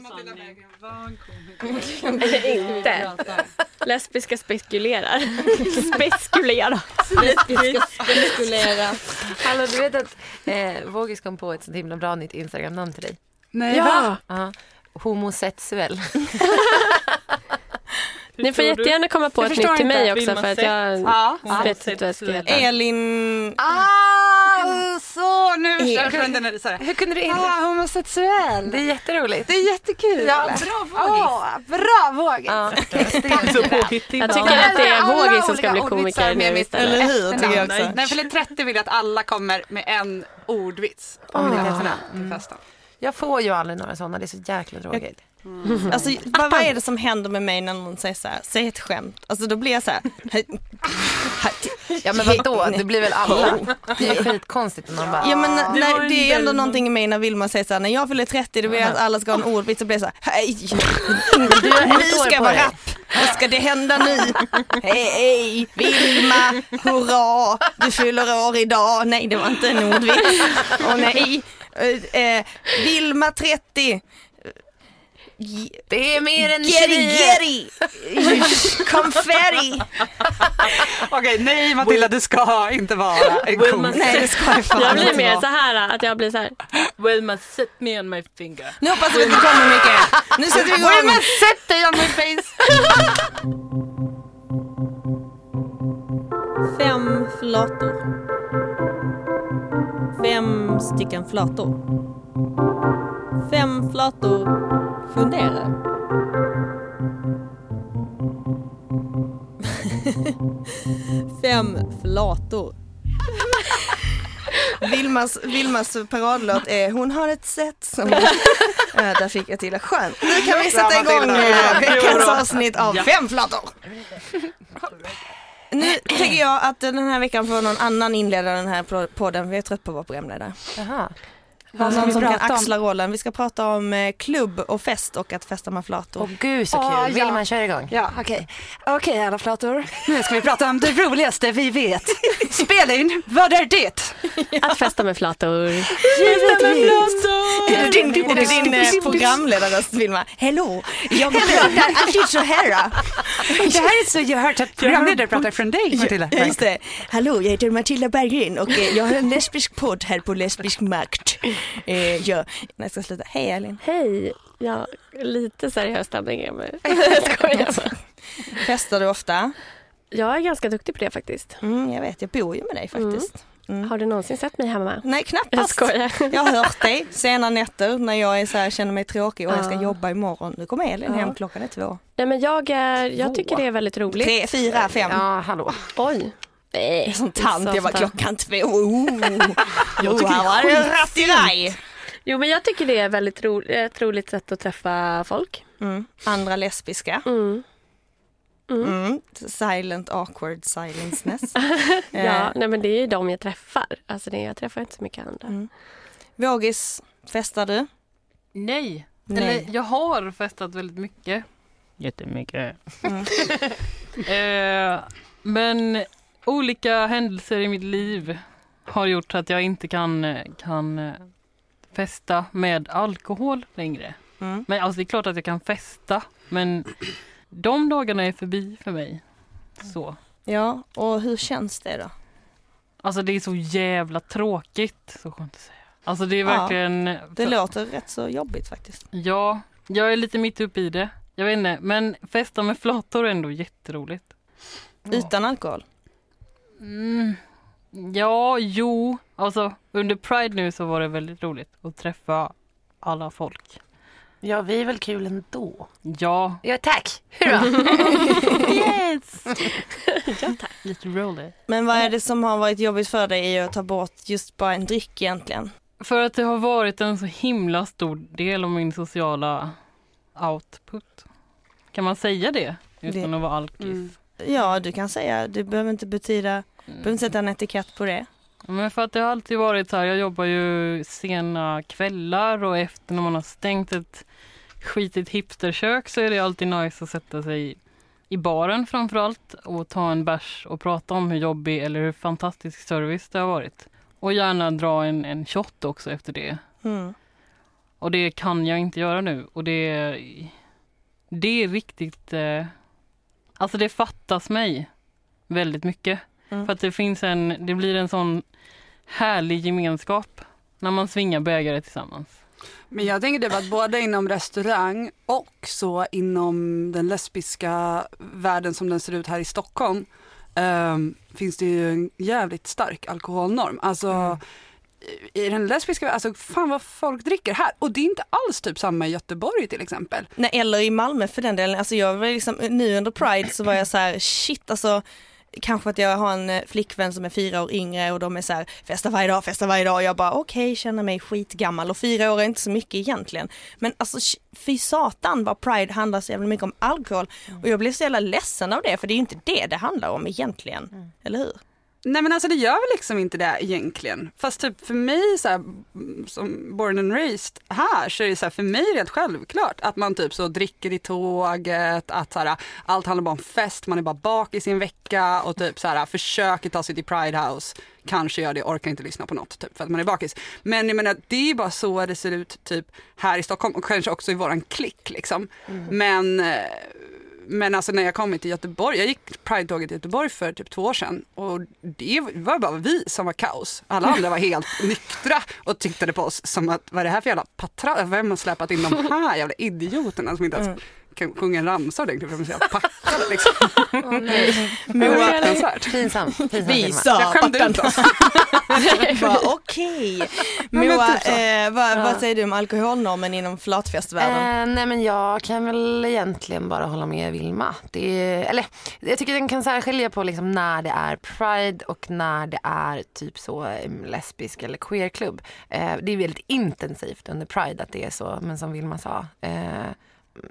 Matilda Berggren var en Inte. Lesbiska spekulerar. Spekulera. Spekulera. Hallå, du vet att eh, Vågis kom på ett så himla bra nytt Instagram-namn till dig? Nej, Ja, Ja. Homosexuell. ni får jättegärna komma på Jag ett nytt till mig också för att jag Ja. vet inte vad jag ska heta. Elin... Ah, så nu Hur- förstår jag när du sa det. Hur kunde du inte? Ah, homosexuell. Det är jätteroligt. Det är jättekul. Ja, bra Vågis. Åh, bra Vågis. Ja. Så påhittig. Jag tycker att det är Vågis som ska bli komiker med nu istället. Eller hur, tycker jag också. Nej, för det 30 vill jag att alla kommer med en ordvits om efternamn till festen. Jag får ju aldrig några sådana, det är så jäkla tråkigt. Alltså, vad, vad är det som händer med mig när någon säger så här, säg ett skämt? Alltså då blir jag så här, Ja men vadå, det blir väl alla? Det är skitkonstigt när man bara... Ja men en det är ändå någonting i mig när Vilma säger så här, när jag fyller 30 då vill jag att alla ska ha en ordvits så blir så här, hej, nu ska jag vara rapp, vad ska det hända nu? Hej, hej, Vilma, hurra, du fyller år idag. Nej det var inte en ordvits. Åh nej. Eh, eh, Vilma 30. Det är mer än Getty, 29. getty, confetti. Okej, nej Matilda, du ska inte vara en Will man- Nej det ska jag fan Jag blir inte mer vara. så här att jag blir så här. Wilma, set me on my finger. Nu hoppas vi att det kommer mycket. Nu sätter vi igång. Sätt dig on my face! Fem flator. Fem stycken flator. Fem flator funderar. Fem flator. Vilmas, Vilmas paradlåt är Hon har ett sätt som... Äh, där fick jag till det. Skönt. Nu kan vi sätta igång veckans avsnitt av Fem flator. Nu tänker jag att den här veckan får någon annan inleda den här podden, för jag är trött på att vara programledare. Jaha. Ska någon vi som kan prata om? axla rollen. Vi ska prata om eh, klubb och fest och att festa med flator. Åh gud så kul. Åh, Vill ja. man köra igång? Ja, okej. Okej alla flator. Nu ska vi prata om det roligaste vi vet. Spela in, vad är det? Att festa med flator. Är det din, är det din eh, programledarröst Vilma? Hello, jag pratar alltid så här. Det här är så jag har hört att programledare pratar från dig Matilda. Just det. Hallå, jag heter Matilda Berggren och eh, jag har en lesbisk podd här på Lesbisk makt. Eh, ja. Nej, jag ska sluta. Hej Elin. Hej. Ja, lite seriös stämning är med. Jag skojar bara. Festar du ofta? Jag är ganska duktig på det faktiskt. Mm, jag vet, jag bor ju med dig faktiskt. Mm. Har du någonsin sett mig hemma? Nej, Jag knappast. skojar. Jag har hört dig sena nätter när jag är så här, känner mig tråkig och jag ska Ja. jobba imorgon. Nu kommer Elin Ja. hem, klockan är två. Nej, men jag, är, jag tycker det är väldigt roligt. Tre, fyra, fem. Ja, hallå. Oj. Nej, Jag är som tant, jag var ofta. klockan två. Oh. här var det i dig. Jo, men jag tycker det är väldigt ro, ett roligt sätt att träffa folk. Mm. Andra lesbiska. Mm. Mm. Silent awkward silenceness. Ja, Eh, nej, men det är ju de jag träffar. Alltså det, jag träffar inte så mycket andra. Mm. Vågis, festar du? Nej. Nej. Eller jag har festat väldigt mycket. Jättemycket. Mm. eh, men olika händelser i mitt liv har gjort att jag inte kan, kan eh, festa med alkohol längre. Mm. Men alltså det är klart att jag kan festa men de dagarna är förbi för mig. Så. Ja, och hur känns det då? Alltså det är så jävla tråkigt. Så skönt att säga. Alltså det är Ja, verkligen... Det låter rätt så jobbigt faktiskt. Ja, jag är lite mitt uppe i det. Jag vet inte, men festa med flator är ändå jätteroligt. Utan alkohol? Mm. Ja, jo. Alltså under Pride nu så var det väldigt roligt att träffa alla folk. Ja, vi är väl kul ändå. Ja. Ja, tack. Hurra. Yes! ja, tack. Lite roligt. Men vad är det som har varit jobbigt för dig i att ta bort just bara en dryck egentligen? För att det har varit en så himla stor del av min sociala output. Kan man säga det utan Det- att vara alkis? Mm. Ja, du kan säga, det behöver inte betyda, du behöver inte sätta en etikett på det. Men för att det har alltid varit så här, jag jobbar ju sena kvällar och efter när man har stängt ett skitigt hipsterkök så är det alltid nice att sätta sig i baren framförallt och ta en bärs och prata om hur jobbig eller hur fantastisk service det har varit. Och gärna dra en, en shot också efter det. Mm. Och det kan jag inte göra nu och det, det är riktigt, eh, alltså det fattas mig väldigt mycket. Mm. För att det finns en, det blir en sån härlig gemenskap när man svingar bägare tillsammans. Men jag tänker det var att både inom restaurang och så inom den lesbiska världen som den ser ut här i Stockholm ehm, finns det ju en jävligt stark alkoholnorm. Alltså i den lesbiska, alltså fan vad folk dricker här och det är inte alls typ samma i Göteborg till exempel. Nej eller i Malmö för den delen, alltså jag var liksom, nu under Pride så var jag så här, shit alltså Kanske att jag har en eh, flickvän som är fyra år yngre och de är så här, festa varje dag, festa varje dag och jag bara okej, okay, känner mig skitgammal och fyra år är inte så mycket egentligen. Men alltså fy satan vad Pride handlar så jävla mycket om alkohol och jag blev så jävla ledsen av det för det är ju inte det det handlar om egentligen, Mm. eller hur? Nej men alltså det gör väl liksom inte det egentligen. Fast typ för mig så här, som born and raised här så är det så här, för mig rätt självklart att man typ så dricker i tåget, att så här, allt handlar bara om fest, man är bara bak i sin vecka och typ så här, försöker ta sig till Pride House. Kanske gör det, orkar inte lyssna på något typ för att man är bakis. Men jag menar det är bara så det ser ut typ här i Stockholm och kanske också i våran klick liksom. Men eh, men alltså när jag kom till Göteborg, jag gick Pride-tåget i Göteborg för typ två år sedan. Och det var bara vi som var kaos. Alla andra var helt nyktra och tittade på oss som att vad är det här för jävla patra, vem har släpat in de här jävla idioterna som inte ens kan sjunga en ramsa ordentligt för de jävla packade liksom. Det var fruktansvärt. Pinsamt. pinsamt Vi Vilma. sa Jag skämde ut. Bara, Okej. men Moa, typ eh, vad, vad säger du om alkoholnormen inom flatfestvärlden? Eh, nej men jag kan väl egentligen bara hålla med Vilma. Det är, eller jag tycker den kan särskilja på liksom när det är Pride och när det är typ så eh, lesbisk eller queerklubb. Eh, det är väldigt intensivt under Pride att det är så, men som Vilma sa.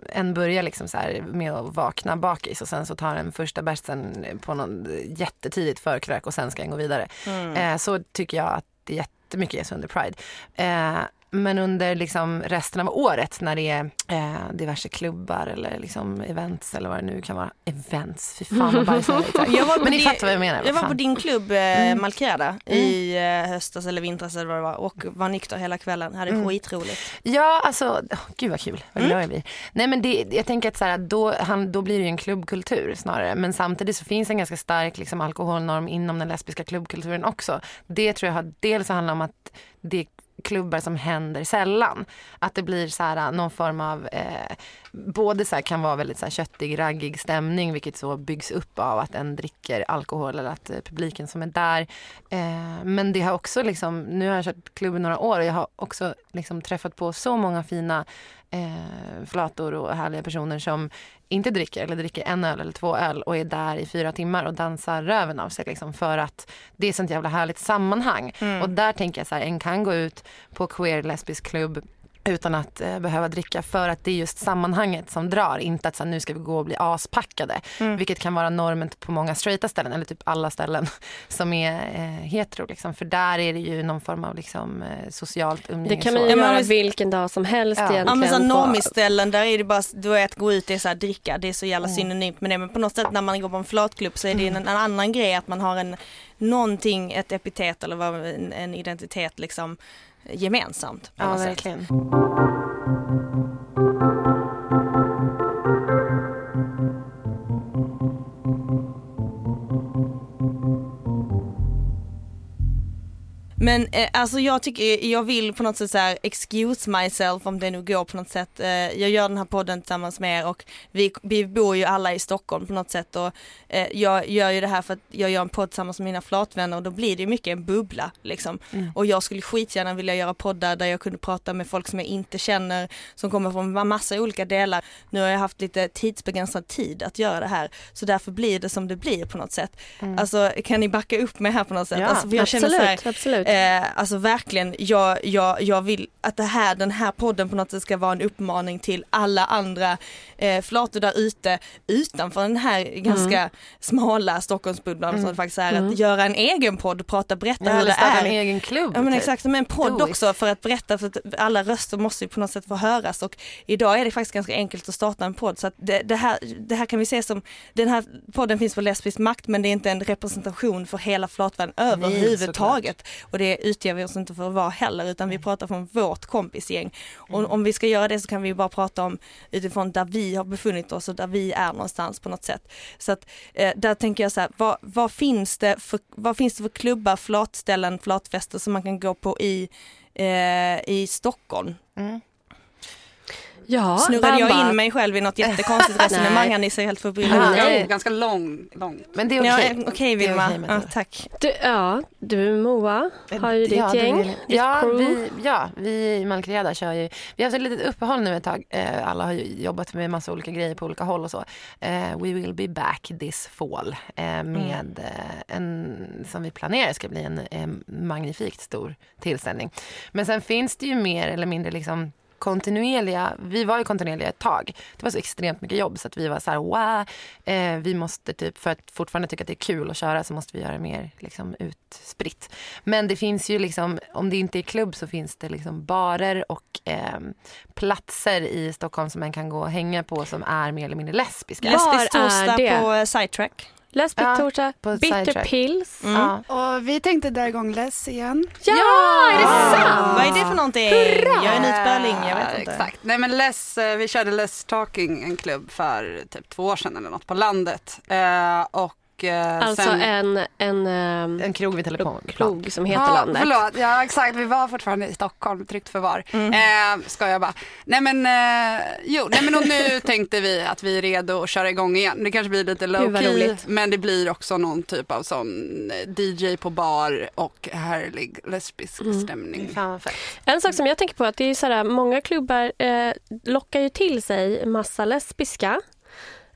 En börjar liksom så här med att vakna bakis och sen så tar en första bärsen på någon jättetidigt förkrök och sen ska en gå vidare. Eh, så tycker jag att det är jättemycket är under Pride. Eh, men under liksom resten av året när det är eh, diverse klubbar eller liksom events eller vad det nu kan vara. Events, fy fan vad bajsnödigt. Jag var Men ni fattar vad jag menar. Jag var på din klubb eh, Malkrada i eh, höstas eller vintras eller vad det var och var nykter hela kvällen. Hade skitroligt. Ja, alltså, oh, gud vad kul, vad glad jag blir. Nej men det, jag tänker att så här, då, han, då blir det ju en klubbkultur snarare. Men samtidigt så finns en ganska stark liksom, alkoholnorm inom den lesbiska klubbkulturen också. Det tror jag har dels handlar om att det klubbar som händer sällan. Att det blir så här, någon form av, eh, både så här, kan vara väldigt så här, köttig, raggig stämning vilket så byggs upp av att en dricker alkohol eller att eh, publiken som är där. Eh, men det har också liksom, nu har jag kört klubben några år och jag har också liksom träffat på så många fina eh, flator och härliga personer som inte dricker eller dricker en öl eller två öl och är där i fyra timmar och dansar röven av sig liksom för att det är sånt jävla härligt sammanhang. Och där tänker jag så här, en kan gå ut på queer lesbisk klubb utan att eh, behöva dricka för att det är just sammanhanget som drar. Inte att så här, nu ska vi gå och bli aspackade. Vilket kan vara normen på många straighta ställen eller typ alla ställen som är eh, hetero. Liksom. För där är det ju någon form av liksom, eh, socialt umgänge. Det kan man ju göra vilken dag som helst Ja. egentligen. Ja men så där är det bara, då är att gå ut så här dricka, det är så jävla synonymt med det. Men på något sätt när man går på en flatklubb så är det en, en annan grej att man har en, någonting, ett epitet eller vad, en, en identitet liksom gemensamt. På Ja, något sätt. Men eh, alltså jag tycker, jag vill på något sätt så här excuse myself om det nu går på något sätt. Eh, jag gör den här podden tillsammans med er och vi, vi bor ju alla i Stockholm på något sätt och eh, jag gör ju det här för att jag gör en podd tillsammans med mina flatvänner och då blir det ju mycket en bubbla liksom. Och jag skulle skitgärna vilja göra poddar där jag kunde prata med folk som jag inte känner, som kommer från massa olika delar. Nu har jag haft lite tidsbegränsad tid att göra det här så därför blir det som det blir på något sätt. Alltså kan ni backa upp mig här på något sätt? Ja, alltså, så här, absolut, absolut. Eh, alltså verkligen, jag, jag, jag vill att det här, den här podden på något sätt ska vara en uppmaning till alla andra eh, flator där ute utanför den här ganska smala Stockholmsbubblan som det faktiskt är att göra en egen podd, prata, berätta Ja, hur det är. en egen klubb. Ja men typ. exakt, men en podd också för att berätta för att alla röster måste ju på något sätt få höras och idag är det faktiskt ganska enkelt att starta en podd så att det, det, här, det här kan vi se som, den här podden finns på lesbisk makt men det är inte en representation för hela flatvärlden överhuvudtaget och det det utger vi oss inte för att vara heller utan vi pratar från vårt kompisgäng. Och om vi ska göra det så kan vi bara prata om utifrån där vi har befunnit oss och där vi är någonstans på något sätt. Så att eh, där tänker jag så här, vad, vad, finns det för, vad finns det för klubbar, flatställen, flatfester som man kan gå på i, eh, i Stockholm? Mm. Ja, Snurrade jag in mig själv i något jättekonstigt resonemang ni ser helt förbryllade Ja, ganska lång, lång. Men det är Ja, okej. eh, Okej Det är Vilma, med ja, tack. Du, ja, du Moa har ju ditt Ja, det gäng, ditt ja, crew. vi, ja, vi i Malkreda kör ju, vi har haft ett litet uppehåll nu ett tag. Eh, alla har ju jobbat med massa olika grejer på olika håll och så. Eh, we will be back this fall eh, med eh, en, som vi planerar ska bli en eh, magnifikt stor tillställning. Men sen finns det ju mer eller mindre liksom kontinuerliga, vi var ju kontinuerliga ett tag. Det var så extremt mycket jobb så att vi var så här, wow, eh, vi måste typ, för att fortfarande tycka att det är kul att köra så måste vi göra mer liksom utspritt. Men det finns ju liksom, om det inte är klubb så finns det liksom barer och eh, platser i Stockholm som man kan gå och hänga på som är mer eller mindre lesbiska. Var Lesbisk är torsdag det? på Sidetrack. Lesbisk Ja, torsdag, på bitter pills. Mm. Ja. Och vi tänkte dra igång Less igen. Ja, är det sant? Vad är det för någonting? Jag är en utspärling, jag vet inte. Exakt. Nej men Less, eh, vi körde Less Talking, en klubb för typ två år sedan eller något på landet. Eh, och eh, Alltså sen... en, en, ehm, En krog vid krog som heter ja, landet. Förlåt, ja exakt, vi var fortfarande i Stockholm, tryggt förvar. Mm. Eh, ska jag bara. Nej men, eh, jo, nej men och nu tänkte vi att vi är redo att köra igång igen. Det kanske blir lite low Gud, key, roligt. men det blir också någon typ av sån eh, DJ på bar och härlig lesbisk Mm. stämning. Fan. En sak som jag tänker på är att det är så här, många klubbar eh, lockar ju till sig massa lesbiska.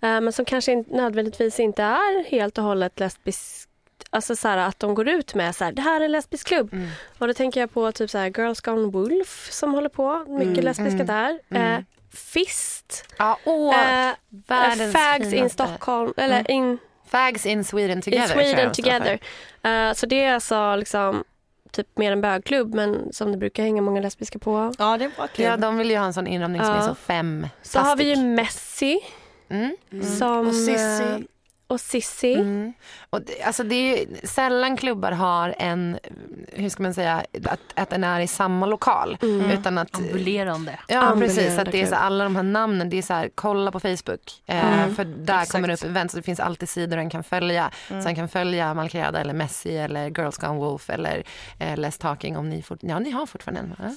Eh, men som kanske inte, nödvändigtvis inte är helt och hållet lesbisk. Alltså så här, att de går ut med så här, det här är en lesbisk klubb. Mm. Och då tänker jag på typ så här Girls Gone Wolf som håller på. Mycket Mm, lesbiska mm, där. mm. Eh, Fist. Ja, åh, Eh, världens Fags in. Stockholm. Eller in Fags in Sweden together. In Sweden. Together. Eh, så det är alltså liksom typ mer en bögklubb men som det brukar hänga många lesbiska på. Ja, det är en bra klubb. Ja, de vill ju ha en sån inramning som Ja. är så fem. Så har vi ju Messi Mm. som, Och Sissi. Och Sissi. Mm. Och det, alltså det är, sällan klubbar har en, hur ska man säga, att, att den är i samma lokal. Mm. Utan att, Ambulerande. ja Ambulerande precis, att det är så, alla de här namnen, det är så här, kolla på Facebook. Eh, Mm. För där Exakt. kommer det upp event, så det finns alltid sidor den kan följa. Mm. Så han kan följa Malkreda eller Messi eller Girls Gone Wolf eller eh, Les Talking om ni, fort, ja, ni har fortfarande en va?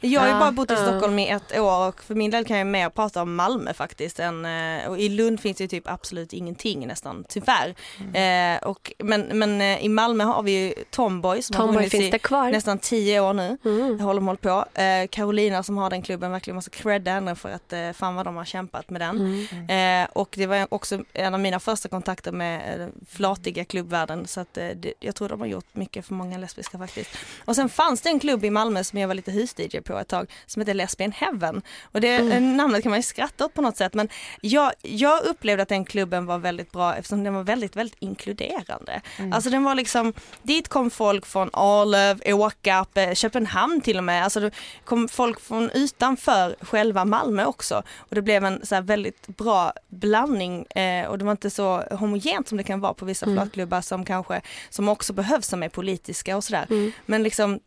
Jag har ju bara bott i. Stockholm i ett år och för min del kan jag mer prata om Malmö faktiskt. Än, eh, och I Lund finns det ju typ absolut ingenting nästan, tyvärr. Eh, och, men men eh, i Malmö har vi ju Tomboy som har Tomboy funnits finns i det kvar. nästan tio år nu. Mm. håller de hållit på. Eh, Carolina som har den klubben verkligen måste credda henne för att eh, fan vad de har kämpat med den. Mm. Eh, och det var också en av mina första kontakter med eh, flatiga klubbvärlden så att eh, det, jag tror de har gjort mycket för många lesbiska faktiskt. Och sen fanns det en klubb i Malmö som jag var lite hus-DJ på ett tag som heter Lesbian Heaven. Och det eh, namnet kan man ju skratta åt på något sätt men jag, jag upplevde att den klubben var väldigt bra eftersom den var väldigt, väldigt inkluderande. Alltså den var liksom, dit kom folk från Arlöv, Åkarp, eh, Köpenhamn till och med. Alltså det kom folk från utanför själva Malmö också. Och det blev en så väldigt bra blandning eh, och det var inte så homogent som det kan vara på vissa Mm. flatklubbar som kanske, som också behövs som är politiska och sådär. Mm. Men liksom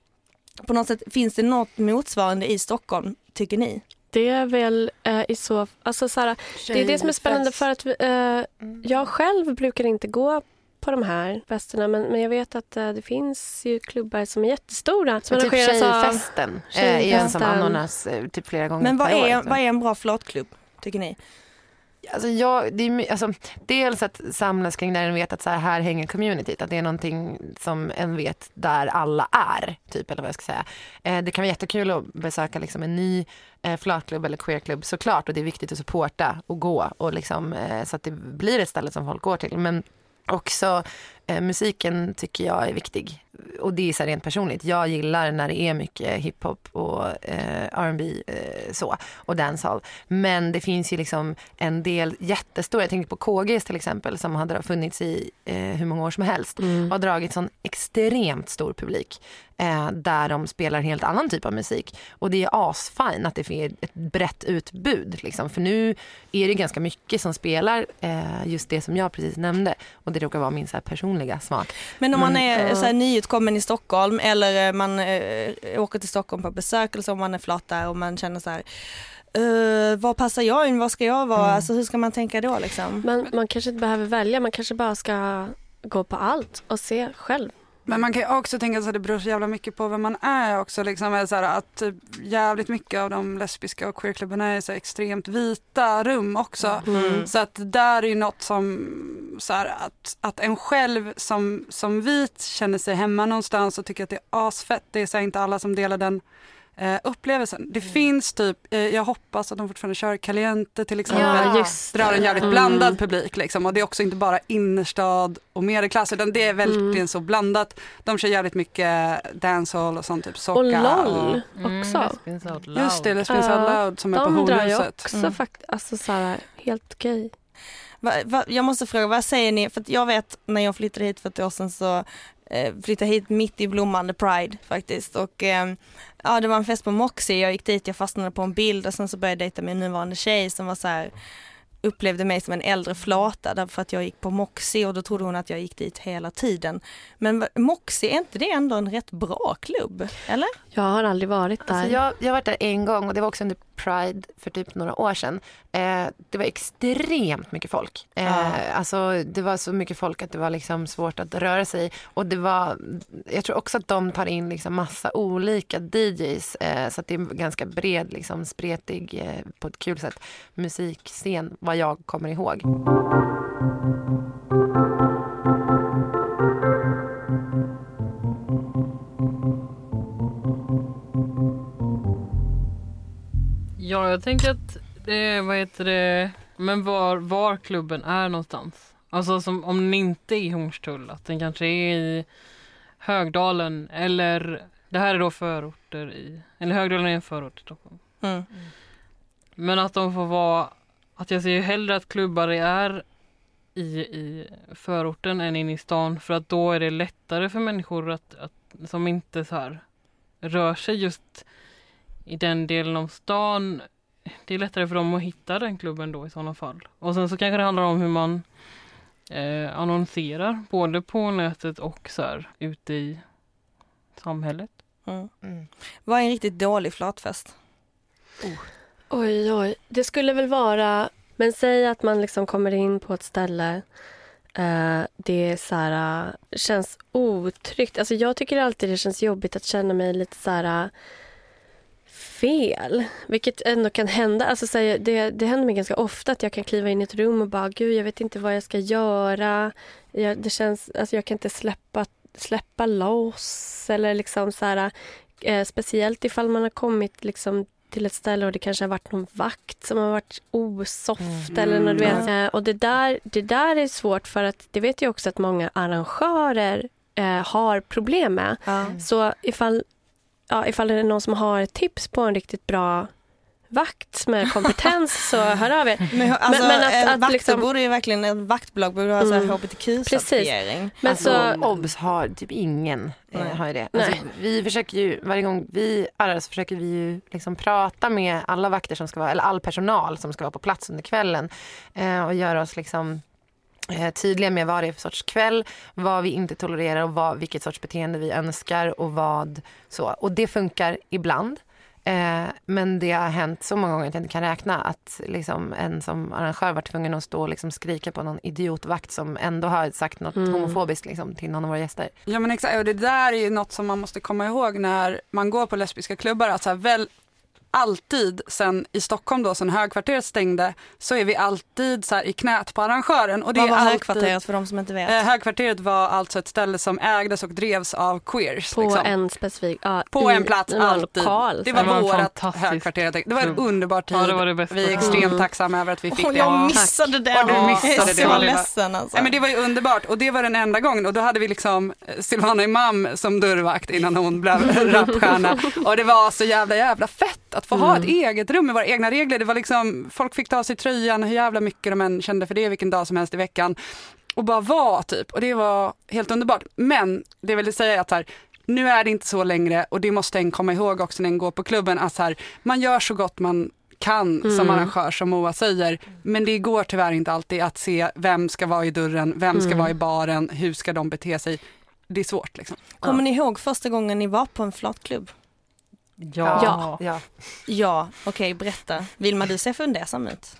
på något sätt, finns det något motsvarande i Stockholm, tycker ni? Det är väl eh, i så alltså, så här, Det är det som är spännande för att vi, eh, jag själv brukar inte gå på de här festerna men, men jag vet att eh, det finns ju klubbar som är jättestora som typ arrangeras av Tjejfesten eh, är ju en som Tjejfesten. anordnas eh, typ flera gånger Men vad per år. är, liksom. vad är en bra flatklubb, tycker ni? Alltså jag, det är, alltså, dels att samlas kring där en vet att så här, här hänger communityt. Att det är någonting som en vet där alla är. Typ, eller vad jag ska säga. Eh, det kan vara jättekul att besöka liksom, en ny eh, flatklubb eller queerklubb såklart. Och det är viktigt att supporta och gå. Och liksom, eh, så att det blir ett ställe som folk går till. Men också eh, musiken tycker jag är viktig. Och det är så rent personligt. Jag gillar när det är mycket hiphop och eh, R&B eh, så och dancehall. Men det finns ju liksom en del jättestora, jag tänker på KGs till exempel som har funnits i eh, hur många år som helst Mm. och har dragit sån extremt stor publik. Eh, där de spelar helt annan typ av musik. Och det är asfine att det finns ett brett utbud. Liksom. För nu är det ganska mycket som spelar eh, just det som jag precis nämnde. Och det råkar vara min så här, personliga smak. Men om man Men, är ja. så här, nyutkommen i Stockholm eller eh, man eh, åker till Stockholm på besök eller så, om man är flat där och man känner så här Uh, var passar jag in? Var ska jag vara? Mm. Alltså hur ska man tänka då liksom? Men man kanske inte behöver välja, man kanske bara ska gå på allt och se själv. Men man kan ju också tänka sig att det beror så jävla mycket på vem man är också. Liksom, är så här, att typ jävligt mycket av de lesbiska och queerklubbarna är så extremt vita rum också. Mm. Så att där är ju något som, så här, att, att en själv som, som vit känner sig hemma någonstans och tycker att det är asfett. Det är så här, inte alla som delar den eh, upplevelsen. Det finns typ, eh, jag hoppas att de fortfarande kör Caliente till exempel. Ja, drar en jävligt Mm. blandad publik liksom. och det är också inte bara innerstad och medelklass utan det är verkligen Mm. så blandat. De kör jävligt mycket dancehall och sånt typ Och socka LOL Mm, också. Loud. Just det, Lesbians Ja, Out Loud som är på De drar ju Hornhuset. också Mm. fakt- alltså så här, helt okej. Va, va, jag måste fråga, vad säger ni? För att jag vet när jag flyttade hit för ett år sedan så eh, flyttade hit mitt i blommande Pride faktiskt och eh, ja det var en fest på Moxie, jag gick dit, jag fastnade på en bild och sen så började jag dejta min nuvarande tjej som var så här upplevde mig som en äldre flata därför att jag gick på Moxie och då trodde hon att jag gick dit hela tiden. Men Moxie, är inte det ändå en rätt bra klubb? Eller? Jag har aldrig varit där. Alltså jag, jag har varit där en gång och det var också under Pride för typ några år sedan. Eh, det var extremt mycket folk. Eh, Ja. Alltså det var så mycket folk att det var liksom svårt att röra sig. Och det var, jag tror också att de tar in liksom massa olika DJs. Eh, så att det är en ganska bred, liksom, spretig, eh, på ett kul sätt, musikscen vad jag kommer ihåg. Ja, jag tänker att det, vad heter det, men var, var klubben är någonstans. Alltså som, om den inte är i Hornstull, att den kanske är i Högdalen eller det här är då förorter i, eller Högdalen är en förort i Stockholm. Mm. Men att de får vara, att jag ser ju hellre att klubbar är i, i förorten än inne i stan för att då är det lättare för människor att, att som inte så här rör sig just i den delen av stan. Det är lättare för dem att hitta den klubben då i sådana fall. Och sen så kanske det handlar om hur man eh, annonserar både på nätet och så här ute i samhället. Mm. Mm. Vad är en riktigt dålig flatfest? Oj, oj. Det skulle väl vara... Men säg att man liksom kommer in på ett ställe. Eh, det är så här, eh, känns otryggt. Alltså jag tycker alltid det känns jobbigt att känna mig lite så här eh, fel. Vilket ändå kan hända. Alltså så här, det, det händer mig ganska ofta att jag kan kliva in i ett rum och bara gud jag vet inte vad jag ska göra. Jag, det känns, alltså jag kan inte släppa, släppa loss. Eller liksom så här, eh, speciellt ifall man har kommit liksom till ett ställe och det kanske har varit någon vakt som har varit osoft Mm. eller något, du vet. Ja. Eh, Och det där, det där är svårt för att det vet jag också att många arrangörer eh, har problem med. Ja. Så ifall, ja, ifall det är någon som har tips på en riktigt bra vakt med kompetens så hör av er. Men, alltså, men att- eh, att vakter liksom- borde ju verkligen, ett vaktbolag borde ha Mm. hbtq-certifiering. Men alltså, så, OBS har typ ingen eh, Nej. har ju det. Alltså, vi försöker ju, varje gång vi arrar så försöker vi ju liksom prata med alla vakter som ska vara, eller all personal som ska vara på plats under kvällen eh, och göra oss liksom tydliga med vad det är för sorts kväll, vad vi inte tolererar och vad, vilket sorts beteende vi önskar och vad så. Och det funkar ibland. Eh, men det har hänt så många gånger att jag inte kan räkna att liksom, en som arrangör var tvungen att stå och liksom skrika på någon idiotvakt som ändå har sagt något Mm. homofobiskt liksom, till någon av våra gäster. Ja men exakt, och det där är ju något som man måste komma ihåg när man går på lesbiska klubbar. Att så här, väl, alltid sen i Stockholm då, sen högkvarteret stängde, så är vi alltid så här i knät på arrangören. Och det Vad är var alltid, högkvarteret för de som inte vet? Eh, högkvarteret var alltså ett ställe som ägdes och drevs av queers. på liksom. en specifik... Ja, På i en plats, alltid. Lokal, Det var fantastisk högkvarter. Det var en underbar tid. Ja, det var det bästa. Vi är extremt Mm. tacksamma över att vi fick Och det. jag missade det. Och du missade jag är det, så ledsen alltså. Nej, men det var ju underbart och det var den enda gången och då hade vi liksom eh, Silvana Imam som dörrvakt innan hon blev rapstjärna och det var så jävla jävla fett att få ha ett eget rum med våra egna regler. Det var liksom, folk fick ta av sig tröjan hur jävla mycket de än kände för det vilken dag som helst i veckan och bara vara typ och det var helt underbart. Men det vill säga att här, nu är det inte så längre och det måste en komma ihåg också när en går på klubben att här, man gör så gott man kan som Mm. arrangör som Moa säger. Men det går tyvärr inte alltid att se vem ska vara i dörren, vem ska Mm. vara i baren, hur ska de bete sig. Det är svårt liksom. Kommer ni ihåg första gången ni var på en flatklubb? Ja. Ja. ja. Ja, okej berätta. Vilma du ser fundersam ut.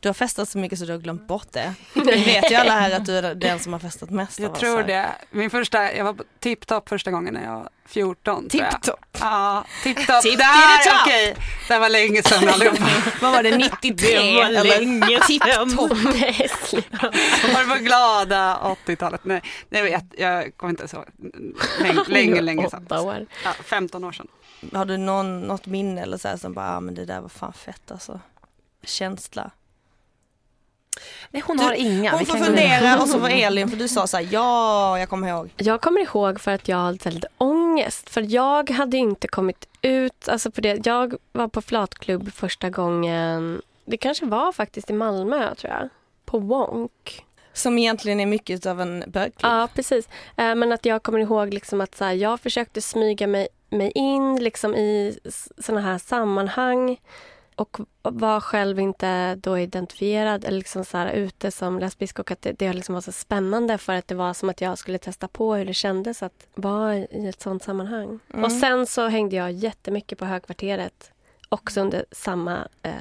Du har festat så mycket så du har glömt bort det. Vi vet ju alla här att du är den som har festat mest Jag tror det. Min första, jag var tipptopp första gången när jag var 14 tror jag. Tipptopp. Ja, tipptopp. Tipp Där, okej. Det var länge sedan allihopa. Vad var det, 93? eller? Tipptopp. Nej, sluta. Var det på glada 80-talet? Nej, jag vet, jag kommer inte så länge, länge, länge sedan. År. Ja, 15 år sedan. Har du någon, något minne eller så här som bara, ah, men det där var fan fett alltså. Känsla. Nej, hon Du, har inga. Hon får fundera och så var Elin, för du sa så här, ja jag kommer ihåg. Jag kommer ihåg för att jag hade lite ångest. För jag hade inte kommit ut. Alltså på det. Jag var på flatklubb första gången. Det kanske var faktiskt i Malmö, tror jag. På Wonk. Som egentligen är mycket av en bögklubb. Ja, precis. Eh, Men att jag kommer ihåg liksom att så här, jag försökte smyga mig, mig in liksom i såna här sammanhang och var själv inte då identifierad eller liksom så här, ute som lesbisk och att det, det liksom var så spännande för att det var som att jag skulle testa på hur det kändes att vara i ett sånt sammanhang. Mm. Och sen så hängde jag jättemycket på Högkvarteret också under samma eh,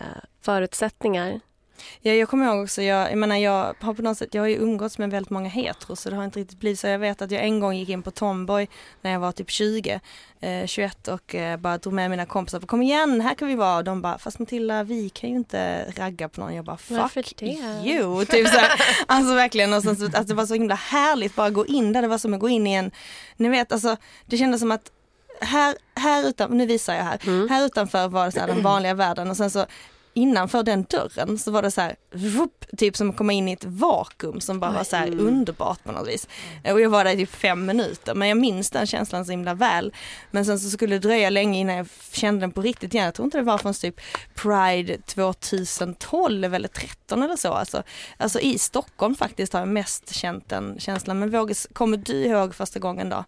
förutsättningar. Ja, jag kommer ihåg också, jag, jag menar jag har på något sätt, jag har ju umgåtts med väldigt många heteros så det har inte riktigt blivit så. Jag vet att jag en gång gick in på Tomboy när jag var typ 20, eh, 21 och eh, bara drog med mina kompisar, kom igen här kan vi vara och de bara, fast Matilda vi kan ju inte ragga på någon. Jag bara, fuck det? you. Typ så här, alltså verkligen, och sen, så, alltså, det var så himla härligt bara gå in där, det var som att gå in i en, ni vet alltså det kändes som att här, här utan, nu visar jag här, Mm. här utanför var det så här den vanliga världen och sen så innanför den dörren så var det så här, vup, typ som att komma in i ett vakuum som bara var så här Mm. underbart på något vis. Och jag var där i typ fem minuter men jag minns den känslan så himla väl. Men sen så skulle det dröja länge innan jag kände den på riktigt igen. Jag tror inte det var från typ Pride 2012 eller 13 eller så. Alltså, alltså i Stockholm faktiskt har jag mest känt den känslan. Men Våges, kommer du ihåg första gången då?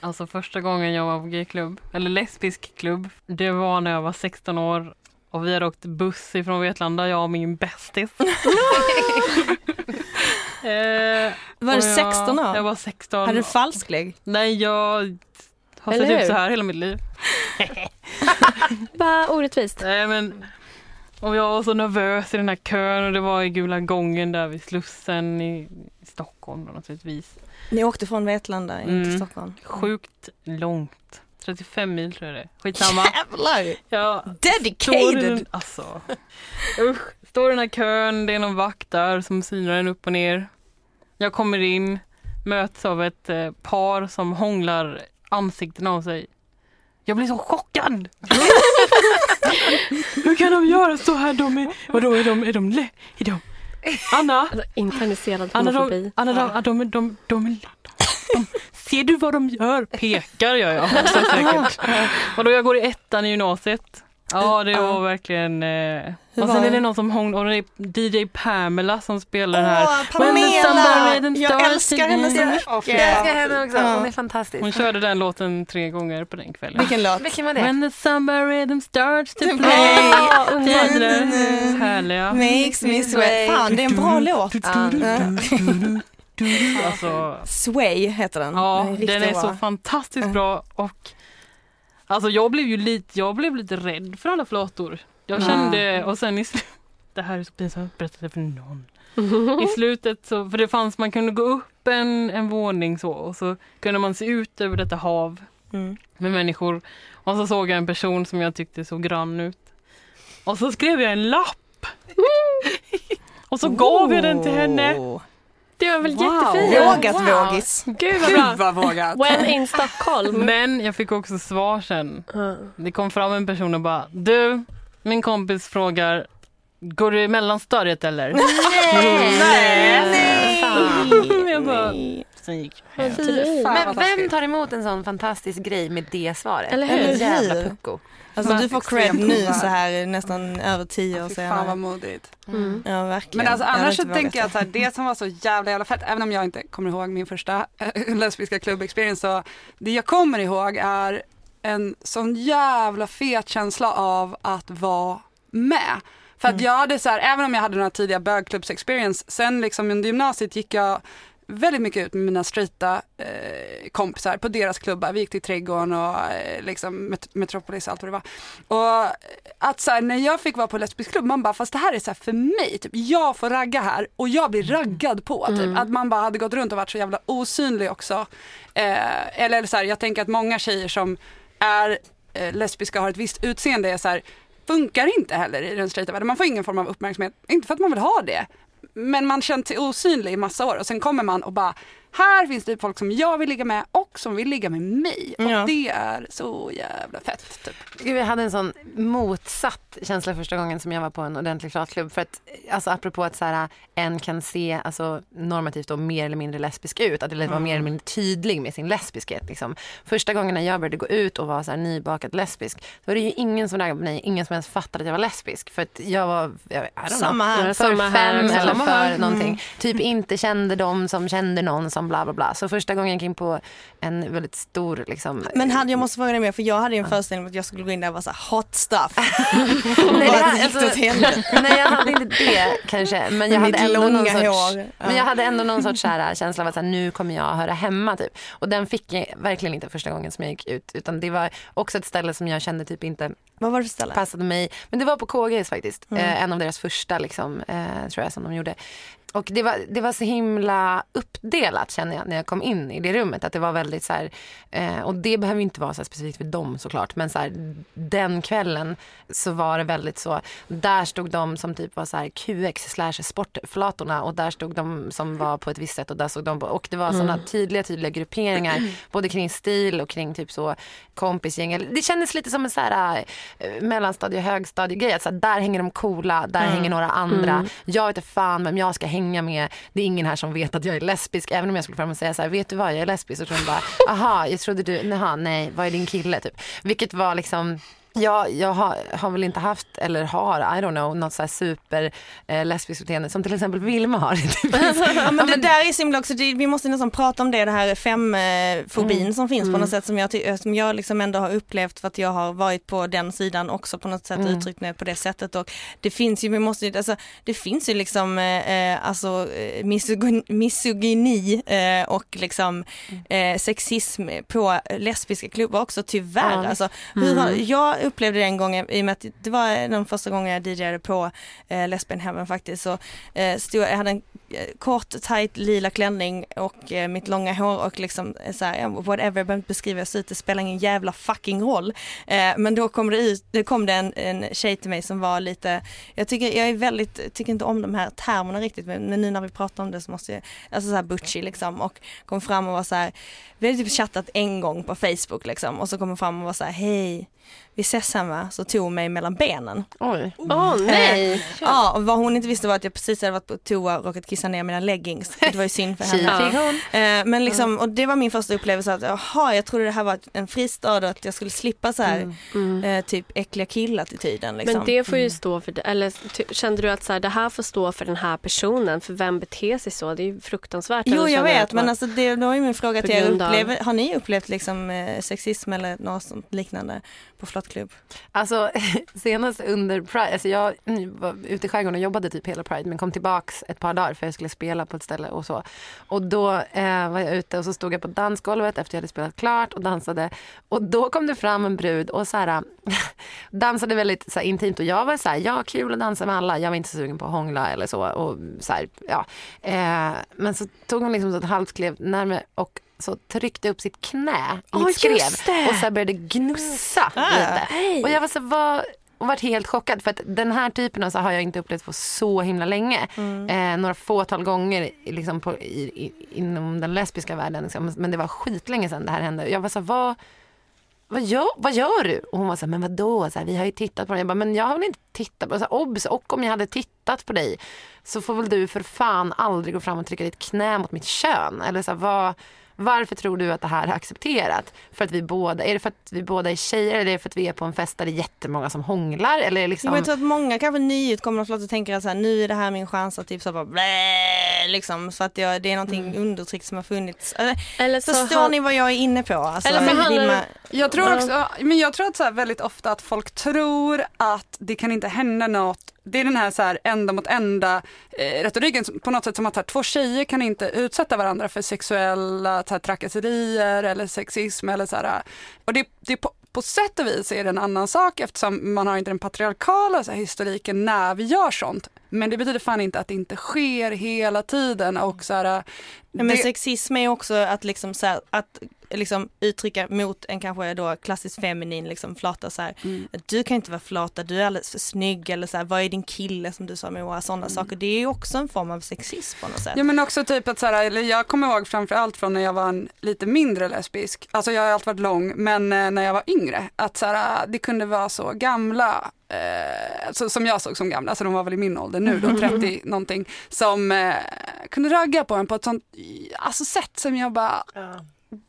Alltså första gången jag var på gayklubb, eller lesbisk klubb, det var när jag var 16 år och vi hade åkt buss ifrån Vetlanda, jag och min bästis. eh, Var och 16 jag, år? Jag var 16. Hade du falsklägg? Nej, jag har Eller sett ut så här hela mitt liv. Vad orättvist. Nej, men, och jag var så nervös i den här kön och det var i Gula gången där vid Slussen i, i Stockholm då, naturligtvis. Ni åkte från Vetlanda in till Mm. Stockholm? Sjukt långt. 35 mil tror jag det är. Skitsamma. Jävlar! Står i Dedicated! den, alltså. Usch, står i den här kön, det är någon vakt där som synar en upp och ner. Jag kommer in, möts av ett eh, par som hånglar ansikten av sig. Jag blir så chockad! Hur kan de göra så här? De är, vadå, är de, är de, le, är de Anna, Alltså, internaliserad Anna, homofobi. Anna, de, de, de, de, de, ser du vad de gör? Pekar gör jag också säkert. Och då jag går i ettan i gymnasiet. Ja det var verkligen eh, Och sen är det? någon som hånglar och det är DJ Pamela som spelar den här. Åh, Pamela! Jag älskar henne så mycket. Jag älskar henne också, hon är fantastisk. Hon körde den låten tre gånger på den kvällen. Vilken låt? Vilken var det? When the samba rhythm starts to To play. Härliga. Makes me sweat. Fan, det är en bra låt. Alltså, Sway heter den. Ja, Den är den är så fantastiskt bra och alltså jag blev ju lite, jag blev lite rädd för alla flator. Jag Ja. kände och sen i slutet, det här är så pinsamt att berätta det för någon. I slutet så, för det fanns, man kunde gå upp en, en våning så och så kunde man se ut över detta hav Mm. med människor och så såg jag en person som jag tyckte såg grann ut. Och så skrev jag en lapp. och så gav jag den till henne. Det var väl Wow. jättefint? Vågat Wow. vågis. Gud vad Gud bra. vad vågat. When in Stockholm. Men jag fick också svar sen. Det kom fram en person och bara Du, min kompis frågar Går du i mellanstadiet eller? Nej! Nej. Nej! Jag bara, Nej. Sen gick Fy hem. Fy fan Men vem tar emot en sån fantastisk grej med det svaret? Eller hur? En jävla pucko. Alltså du får cred nu så här nästan över tio år Fy fan vad senare. modigt. Mm. Ja verkligen. Men alltså Jag annars så tänker jag så här, det som var så jävla jävla fett, även om jag inte kommer ihåg min första äh, lesbiska klubb-experience, så det jag kommer ihåg är en sån jävla fet känsla av att vara med. För att jag hade så här, även om jag hade några tidiga bögklubbs-experience, sen liksom under gymnasiet gick jag väldigt mycket ut med mina straighta eh, kompisar på deras klubbar. Vi gick till Trädgården och eh, liksom Met- Metropolis och allt vad det var. Och att så här, när jag fick vara på lesbisk klubb, man bara fast det här är så här för mig, typ, jag får ragga här och jag blir raggad på. Typ. Att man bara hade gått runt och varit så jävla osynlig också. Eh, eller så här, jag tänker att många tjejer som är eh, lesbiska har ett visst utseende är så här, funkar inte heller i den straighta världen. Man får ingen form av uppmärksamhet, inte för att man vill ha det, men man känt sig osynlig i massa år och sen kommer man och bara här finns det folk som jag vill ligga med och som vill ligga med mig. Och Ja. det är så jävla fett. Typ. Gud, jag hade en sån motsatt känsla första gången som jag var på en ordentlig pratklubb. För att, alltså apropå att så här, en kan se alltså, normativt och mer eller mindre lesbisk ut. Att eller vara mer eller mindre tydlig med sin lesbiskhet. Liksom. Första gången när jag började gå ut och vara så här, nybakad lesbisk. Då var det ju ingen som raggade på mig. Ingen som ens fattade att jag var lesbisk. För att jag var, jag, I don't Samma know, här. för Samma här fem också. eller Samma för här. någonting. Typ inte kände de som kände någon som bla bla bla. Så första gången jag gick in på en väldigt stor liksom, Men hade, jag måste fråga dig mer för jag hade ju en föreställning om att jag skulle gå in där och vara så här hot stuff. Nej, det här- alltså-. Nej jag hade inte det kanske. Men jag hade ändå någon sorts, hår. Men jag hade ändå någon sorts så här, känsla av att så här, nu kommer jag höra hemma typ. Och den fick jag verkligen inte första gången som jag gick ut. Utan det var också ett ställe som jag kände typ inte Vad var det för ställe? passade mig. Men det var på KGS faktiskt. Mm. Eh, en av deras första liksom, eh, tror jag som de gjorde. Och det var, det var så himla uppdelat känner jag när jag kom in i det rummet. Att det var väldigt så här, eh, och det behöver inte vara så specifikt för dem såklart. Men så här, den kvällen så var det väldigt så. Där stod de som typ var så här QX slash sportflatorna och där stod de som var på ett visst sätt och där stod de på. Och det var sådana tydliga, tydliga grupperingar. Både kring stil och kring typ så kompisgäng. Det kändes lite som en så här eh, mellanstadie och högstadiegrej. Att så här, där hänger de coola, där hänger några andra. Jag vet inte fan vem jag ska hänga med. Det är ingen här som vet att jag är lesbisk. Även om jag skulle fram och säga så här, vet du vad jag är lesbisk? Så tror de bara, aha, jag trodde du, naha, nej, vad är din kille? Typ. Vilket var liksom Ja, jag har, har väl inte haft, eller har, I don't know, något så här super eh, lesbiskt beteende som till exempel Vilma har. Ja, men det där är så himla också, det, vi måste nästan prata om det, det här femfobin Mm. som finns på något sätt som jag, ty- som jag liksom ändå har upplevt för att jag har varit på den sidan också på något sätt Mm. uttryckt mig på det sättet och det finns ju, vi måste alltså det finns ju liksom eh, eh, alltså eh, misogyni, eh, och liksom eh, sexism på lesbiska klubbar också tyvärr. Ja. Alltså, hur har, jag upplevde det en gång i och med att det var den första gången jag DJade på eh, Lesbian Heaven faktiskt så eh, stod, jag hade en eh, kort tight lila klänning och eh, mitt långa hår och liksom eh, så här, ja, whatever, jag behöver inte beskriva hur jag ser ut, det spelar ingen jävla fucking roll. Eh, men då kom det ut, det kom det en, en tjej till mig som var lite, jag tycker, jag är väldigt, tycker inte om de här termerna riktigt men nu när vi pratar om det så måste jag, alltså så här butchy liksom och kom fram och var så här, vi hade typ chattat en gång på Facebook liksom och så kom hon fram och var så här, hej, vi ses sen va? Så tog hon mig mellan benen. Oj. Åh nej! Ja, och vad hon inte visste var att jag precis hade varit på toa och råkat kissa ner mina leggings. Det var ju synd för henne. Eh, Men liksom, och det var min första upplevelse att jaha, jag trodde det här var en fristad och att jag skulle slippa så här Mm. eh, typ äckliga killattityden liksom. Men det får ju stå för, eller kände du att så här, det här får stå för den här personen? För vem beter sig så? Det är ju fruktansvärt. Jo jag vet men alltså det, då är min fråga till er, upplever, har ni upplevt liksom eh, sexism eller något sånt liknande på flottklubb? Alltså senast under Pride, alltså jag var ute i skärgården och jobbade typ hela Pride men kom tillbaks ett par dagar för jag skulle spela på ett ställe och så. Och då eh, var jag ute och så stod jag på dansgolvet efter jag hade spelat klart och dansade. Och då kom det fram en brud och så här, dansade väldigt så här, intimt och jag var så här, ja kul att dansa med alla, jag var inte så sugen på att hångla eller så. Och, så här, ja. eh, men så tog hon liksom så ett halvt kliv närmare och så tryckte upp sitt knä i mitt skrev just det! och så började gnussa Ah. lite. Nej. Och jag var så var och varit helt chockad för att den här typen av så har jag inte upplevt på så himla länge. Eh, några fåtal gånger liksom på, i, i, inom den lesbiska världen. Liksom. Men det var skitlänge sedan det här hände. Jag var så vad, vad gör, vad gör du? Och hon var så här, men vadå, så här, vi har ju tittat på den. Jag bara, men jag har väl inte tittat på den. Så här, Obs, och om jag hade tittat på dig så får väl du för fan aldrig gå fram och trycka ditt knä mot mitt kön. Eller så här, vad, varför tror du att det här är accepterat? För att vi båda, är det för att vi båda är tjejer eller är det för att vi är på en fest där det är jättemånga som hånglar? Eller liksom... Jag tror att många kanske nyutkomna flottor tänker att så här, nu är det här min chans att typ så bara blä, liksom så att jag, det är någonting undertryckt som har funnits. Eller, Eller så förstår har- ni vad jag är inne på? Alltså, Eller så handlar man- Jag tror också, men jag tror att så här väldigt ofta att folk tror att det kan inte hända något. Det är den här, så här ända mot ända eh, retoriken på något sätt som att här, två tjejer kan inte utsätta varandra för sexuella så här, trakasserier eller sexism eller så här. Och det, det på, på sätt och vis är det en annan sak eftersom man har inte den patriarkala så här, historiken när vi gör sånt. Men det betyder fan inte att det inte sker hela tiden och så här, Ja, men det- sexism är också att liksom så här, att liksom uttrycka mot en kanske då klassiskt feminin liksom flata så här. Mm. att Du kan inte vara flata, du är alldeles för snygg eller så här, vad är din kille som du sa Moa, sådana saker. Det är ju också en form av sexism på något sätt. Ja men också typ att så här, eller jag kommer ihåg framförallt från när jag var en lite mindre lesbisk, alltså jag har alltid varit lång, men eh, när jag var yngre, att så här, det kunde vara så gamla, eh, så, som jag såg som gamla, alltså de var väl i min ålder nu då, 30 någonting, som eh, kunde ragga på en på ett sånt, alltså sätt som jag bara,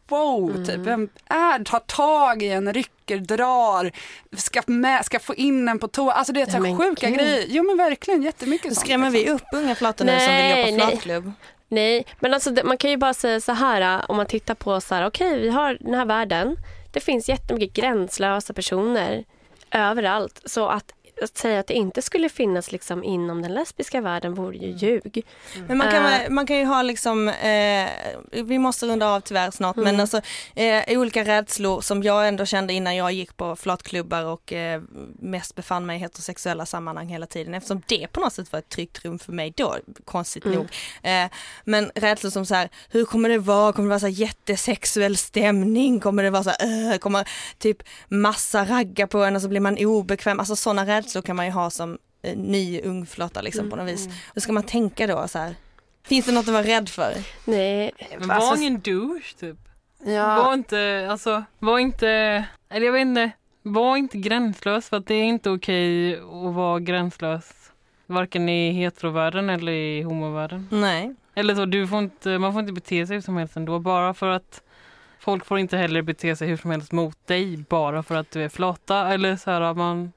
wow, typ, vem är, tar tag i en, rycker, drar, ska, med, ska få in en på toa, alltså det är så här sjuka gud. grejer, jo men verkligen jättemycket sånt. skrämmer vi liksom. upp unga flator nu som vill gå på flatklubb. Nej, men alltså man kan ju bara säga så här äh, om man tittar på så här, okej vi har den här världen. Det finns jättemycket gränslösa personer överallt. Så att, att säga att det inte skulle finnas liksom inom den lesbiska världen vore ju ljug. Men man kan, Eh. man kan ju ha liksom, eh, vi måste runda av tyvärr snart, men Mm. alltså eh, olika rädslor som jag ändå kände innan jag gick på flatklubbar och eh, mest befann mig i heterosexuella sammanhang hela tiden eftersom det på något sätt var ett tryggt rum för mig då, konstigt Mm. nog. Eh, men rädslor som så här, hur kommer det vara, kommer det vara så här jättesexuell stämning, kommer det vara så här, kommer typ massa ragga på en och så blir man obekväm, alltså sådana rädslor kan man ju ha som eh, ny ungflotta liksom på något vis. Hur ska man tänka då så här? Finns det något att vara rädd för? Nej, Men var Alltså, ingen douche typ. ja, Var inte, alltså, var inte, eller jag vet inte, var inte gränslös för att det är inte okej att vara gränslös. Varken i heterovärlden eller i homovärlden. Nej. Eller så, du får inte, man får inte bete sig hur som helst ändå bara för att folk får inte heller bete sig hur som helst mot dig bara för att du är flata eller så här man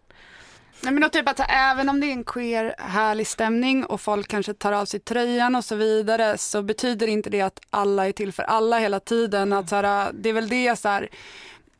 Nej men typ att även om det är en queer härlig stämning och folk kanske tar av sig tröjan och så vidare så betyder inte det att alla är till för alla hela tiden. Att så här, det är väl det så här,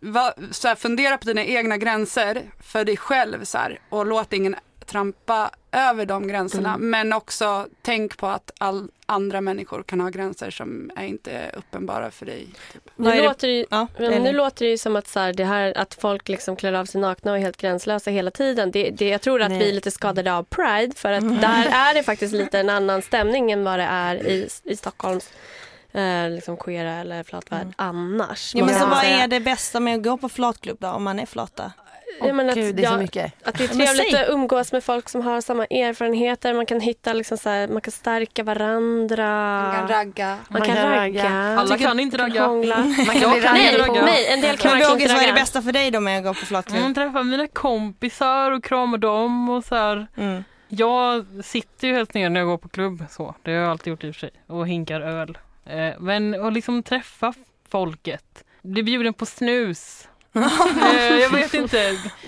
va, så här, fundera på dina egna gränser för dig själv så här, och låt ingen trampa över de gränserna. Men också tänk på att all, andra människor kan ha gränser som är inte uppenbara för dig. Typ. Nu det- låter, det, ju- Ja, det nu låter det ju som att, så här, det här, att folk liksom klär av sig nakna och är helt gränslösa hela tiden. Det, det, jag tror att vi är Nej. lite skadade av Pride för att där är det faktiskt lite en annan stämning än vad det är i, i Stockholms eh, liksom queera eller flatvärld annars. Ja, men så vad är det bästa med att gå på flatklubb då om man är flata? Ja, men att, Gud, det är så ja, mycket. att det är trevligt att umgås med folk som har samma erfarenheter. Man kan hitta liksom så här, man kan stärka varandra. Man kan ragga. Man kan ragga. alla kan inte ragga. hångla. Man kan bli Jag kan Nej, ragga. nej, en del kan verkligen inte vad är det ragga. bästa för dig då med att gå på flatklubb? Mm, träffa mina kompisar och krama dem och så här. Mm. Jag sitter ju helst ner när jag går på klubb så. Det har jag alltid gjort i och för sig. Och hinkar öl. Eh, men att liksom träffa folket. Bli bjuden på snus. Eh, jag vet inte.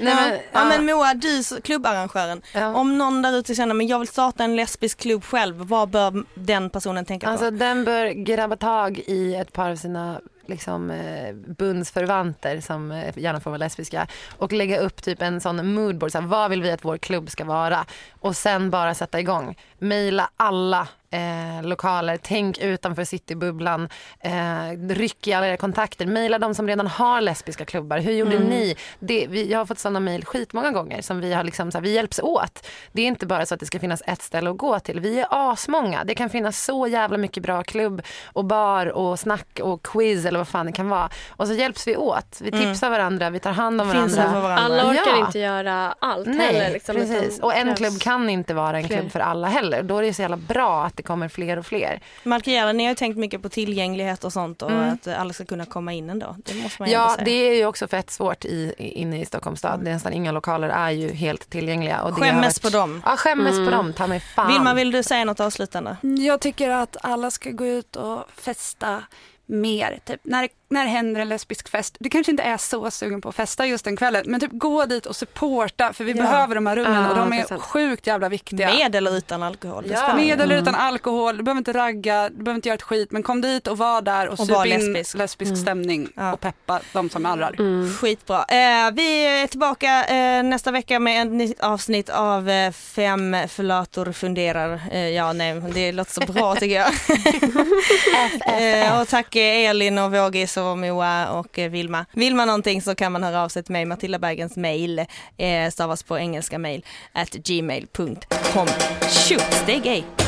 Nej, men, ja. men Moa, du klubbarrangören. ja. Om någon där ute känner men jag vill starta en lesbisk klubb själv, vad bör den personen tänka Alltså på? den bör grabba tag i ett par av sina liksom, eh, bundsförvanter som eh, gärna får vara lesbiska och lägga upp typ en sån moodboard, så här, vad vill vi att vår klubb ska vara? Och sen bara sätta igång. Maila alla eh, lokaler, tänk utanför citybubblan, eh, ryck i alla era kontakter, maila de som redan har lesbiska klubbar. Hur gjorde ni? Det, vi, jag har fått sådana mejl skitmånga gånger som vi har liksom, så här, vi hjälps åt. Det är inte bara så att det ska finnas ett ställe att gå till. Vi är asmånga. Det kan finnas så jävla mycket bra klubb och bar och snack och quiz eller vad fan det kan vara. Och så hjälps vi åt. Vi tipsar varandra, vi tar hand om varandra. varandra. Alla orkar Ja. inte göra allt Nej, heller. Liksom, precis. Och en klubb kan inte vara en klubb för alla heller. Då är det så jävla bra att det det kommer fler och fler. Malkiela, ni har ju tänkt mycket på tillgänglighet och sånt och Mm. att alla ska kunna komma in ändå. Det måste man ju Ja, säga. det är ju också fett svårt i, i- inne i Stockholms stad. Nästan inga lokaler är ju helt tillgängliga. Och det Skämmes varit- på dem. Ja, skämmes på dem, ta mig fan. Vilma, vill du säga något avslutande? Jag tycker att alla ska gå ut och festa mer. Typ, när, när det händer en lesbisk fest, du kanske inte är så sugen på att festa just den kvällen, men typ gå dit och supporta för vi Ja. behöver de här rummen Ja, och de är sant. sjukt jävla viktiga. Med eller utan alkohol? Ja. Med eller Mm. utan alkohol, du behöver inte ragga, du behöver inte göra ett skit, men kom dit och var där och, Och sup in lesbisk. lesbisk stämning Ja. och peppa de som arrar. Mm. Skitbra. Eh, vi är tillbaka eh, nästa vecka med ett nytt avsnitt av eh, Fem förlator funderar. Eh, ja, nej, det låter så bra tycker jag. eh, och tack eh, Elin och Vågis och Moa och eh, Vilma. Vill man någonting så kan man höra av sig till mig, Matilda Bergens mail eh, stavas på engelska mail at gmail.com. Shoot, steg gay!